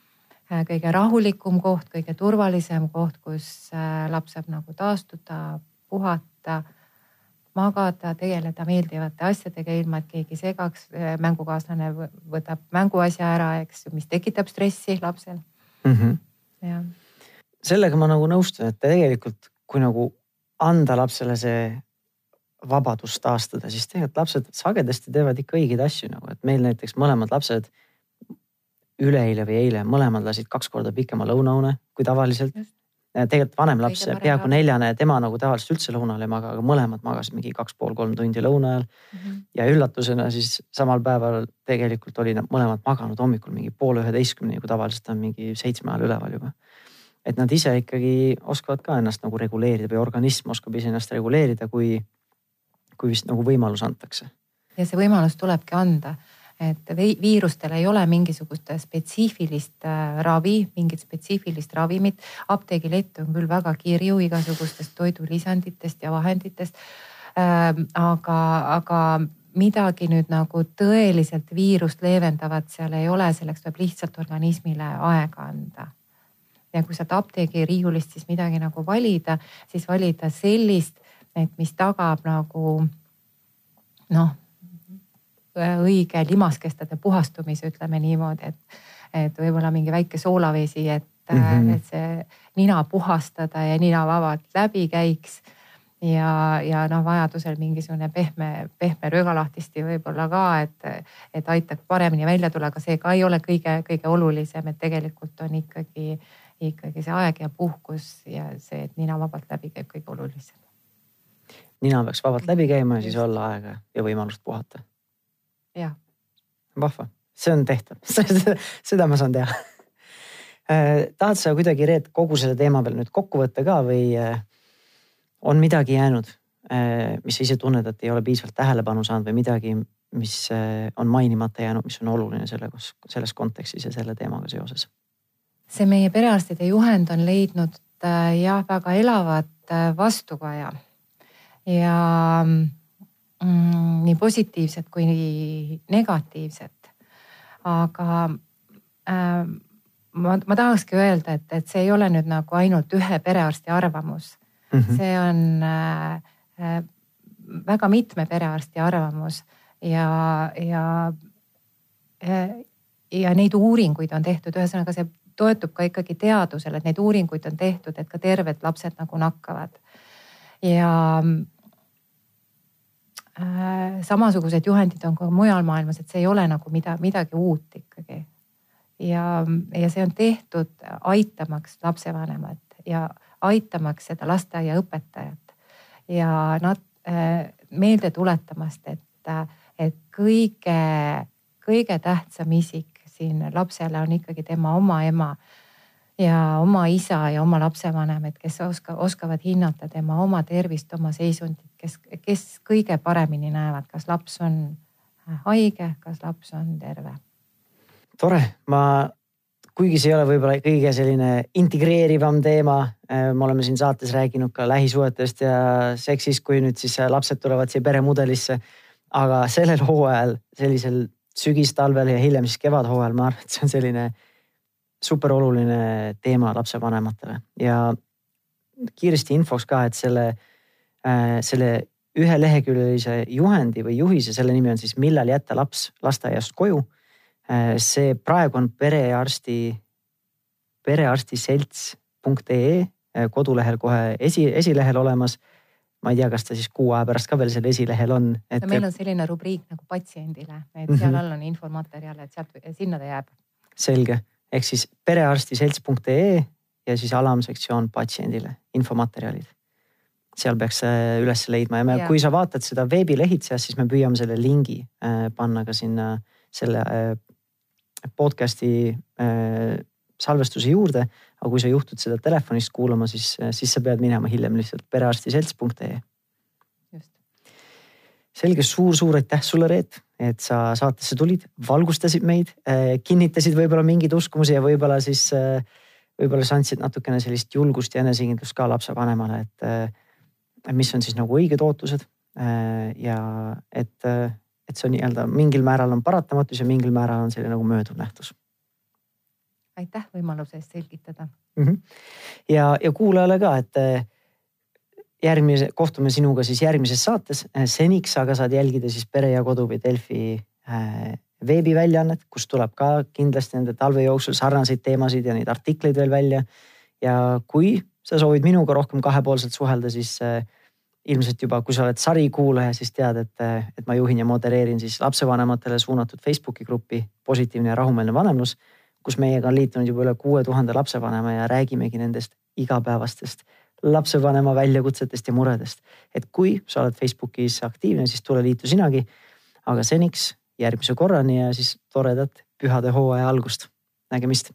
kõige rahulikum koht, kõige turvalisem koht, kus äh, laps saab nagu taastuda, puhata, magada, tegeleda meeldivate asjadega, ilma et keegi segaks. Äh, mängukaaslane võtab mänguasja ära, eks ju, mis tekitab stressi lapsel mm. -hmm. jah. sellega ma nagu nõustun, et tegelikult kui nagu anda lapsele see vabadus taastada, siis tegelikult lapsed sagedasti teevad ikka õigeid asju nagu, et meil näiteks mõlemad lapsed üleeile või eile mõlemad lasid kaks korda pikema lõunaune kui tavaliselt. tegelikult vanem laps, peaaegu neljane, tema nagu tavaliselt üldse lõunal ei maga, aga mõlemad magasid mingi kaks pool kolm tundi lõuna ajal mm. -hmm. ja üllatusena siis samal päeval tegelikult oli nad mõlemad maganud hommikul mingi poole üheteistkümneni, kui tavaliselt on mingi seitsme ajal üleval juba. et nad ise ikkagi oskavad ka ennast nagu reguleerida või organism oskab ise ennast reguleerida, kui, kui vist nagu võimalus antakse. ja see võimalus tulebki anda et viirustel ei ole mingisugust spetsiifilist äh, ravi, mingit spetsiifilist ravimit. apteegilett on küll väga kirju igasugustest toidulisanditest ja vahenditest. Ähm, aga, aga midagi nüüd nagu tõeliselt viirust leevendavat seal ei ole, selleks tuleb lihtsalt organismile aega anda ja kui sealt apteegi riiulist siis midagi nagu valida, siis valida sellist, et mis tagab nagu noh, õige limaskestade puhastumise, ütleme niimoodi, et, et võib-olla mingi väike soolavesi, et mm, -hmm. et see nina puhastada ja nina vabalt läbi käiks. ja, ja noh, vajadusel mingisugune pehme, pehme röögalahtisti võib-olla ka, et, et aitaks paremini välja tulla, aga see ka ei ole kõige-kõige olulisem, et tegelikult on ikkagi, ikkagi see aeg ja puhkus ja see, et nina vabalt läbi käib, kõige olulisem. nina peaks vabalt läbi käima ja siis olla aega ja võimalust puhata jah. vahva, see on tehtav seda ma saan teha äh, tahad sa kuidagi, Reet, kogu selle teema veel nüüd kokku võtta ka või äh, on midagi jäänud, äh, mis sa ise tunned, et ei ole piisavalt tähelepanu saanud või midagi, mis on mainimata jäänud, mis on oluline selle, selles kontekstis ja selle teemaga seoses? see meie perearstide juhend on leidnud jah, väga elavat vastukaja ja mm, nii positiivset kui negatiivset. aga äh, ma, ma tahakski öelda, et, et see ei ole nüüd nagu ainult ühe perearsti arvamus mm. -hmm. see on äh, äh, väga mitme perearsti arvamus ja, ja äh, ja neid uuringuid on tehtud, ühesõnaga see toetub ka ikkagi teadusele, et neid uuringuid on tehtud, et ka terved lapsed nagu nakkavad. ja samasugused juhendid on ka mujal maailmas, et see ei ole nagu mida, midagi uut ikkagi. ja, ja see on tehtud aitamaks lapsevanemat ja aitamaks seda lasteaiaõpetajat ja nad äh, meelde tuletamast, et, et kõige, kõige tähtsam isik siin lapsele on ikkagi tema oma ema ja oma isa ja oma lapsevanemad, kes oska, oskavad hinnata tema oma tervist, oma seisundit, kes, kes kõige paremini näevad, kas laps on haige, kas laps on terve. tore, ma, kuigi see ei ole võib-olla kõige selline integreerivam teema, äh, me oleme siin saates rääkinud ka lähisuhetest ja seksist, kui nüüd siis lapsed tulevad siia peremudelisse. aga sellel hooajal, sellisel sügistalvel ja hiljem siis kevadhooajal, ma arvan, et see on selline super oluline teema lapsevanematele ja kiiresti infoks ka, et selle, äh, selle üheleheküljelise juhendi või juhise, selle nimi on siis millal jätta laps lasteaiast koju. Äh, see praegu on perearsti, perearstiselts.ee äh, kodulehel kohe esi, esilehel olemas ma ei tea, kas ta siis kuu aja pärast ka veel seal esilehel on et.... no meil on selline rubriik nagu patsiendile, et seal mm -hmm. all on infomaterjale, et sealt, sinna ta jääb. selge, ehk siis perearstiselts.ee ja siis alamsektsioon patsiendile, infomaterjalid. seal peaks üles leidma ja me, kui sa vaatad seda veebilehitsejast, siis me püüame selle lingi äh, panna ka sinna selle äh, podcast'i äh, salvestuse juurde. aga kui sa juhtud seda telefonist kuulama, siis, siis sa pead minema hiljem lihtsalt perearstiselts.ee. selge suur,, suur-suur aitäh sulle, Reet, et sa saatesse tulid, valgustasid meid, kinnitasid võib-olla mingeid uskumusi ja võib-olla siis äh, võib-olla sa andsid natukene sellist julgust ja enesekindlust ka lapsevanemale, et mis on siis nagu õiged ootused. ja et, et see on nii-öelda mingil määral on paratamatus ja mingil määral on selline nagu mööduv nähtus. aitäh võimaluse eest selgitada mm. -hmm. ja, ja kuulajale ka, et järgmise, kohtume sinuga siis järgmises saates. seniks aga saad jälgida siis Pere ja Kodu või Delfi veebiväljaannet, kus tuleb ka kindlasti nende talve jooksul sarnaseid teemasid ja neid artikleid veel välja. ja kui sa soovid minuga rohkem kahepoolselt suhelda, siis äh, ilmselt juba, kui sa oled sarikuulaja, siis tead, et, äh, et ma juhin ja modereerin siis lapsevanematele suunatud Facebooki gruppi Positiivne ja rahumeelne vanemlus, kus meiega on liitunud juba üle kuue tuhande lapsevanema ja räägimegi nendest igapäevastest lapsevanema väljakutsetest ja muredest. et kui sa oled Facebookis aktiivne, siis tule liitu sinagi. aga seniks järgmise korrani ja siis toredat pühade hooaja algust. nägemist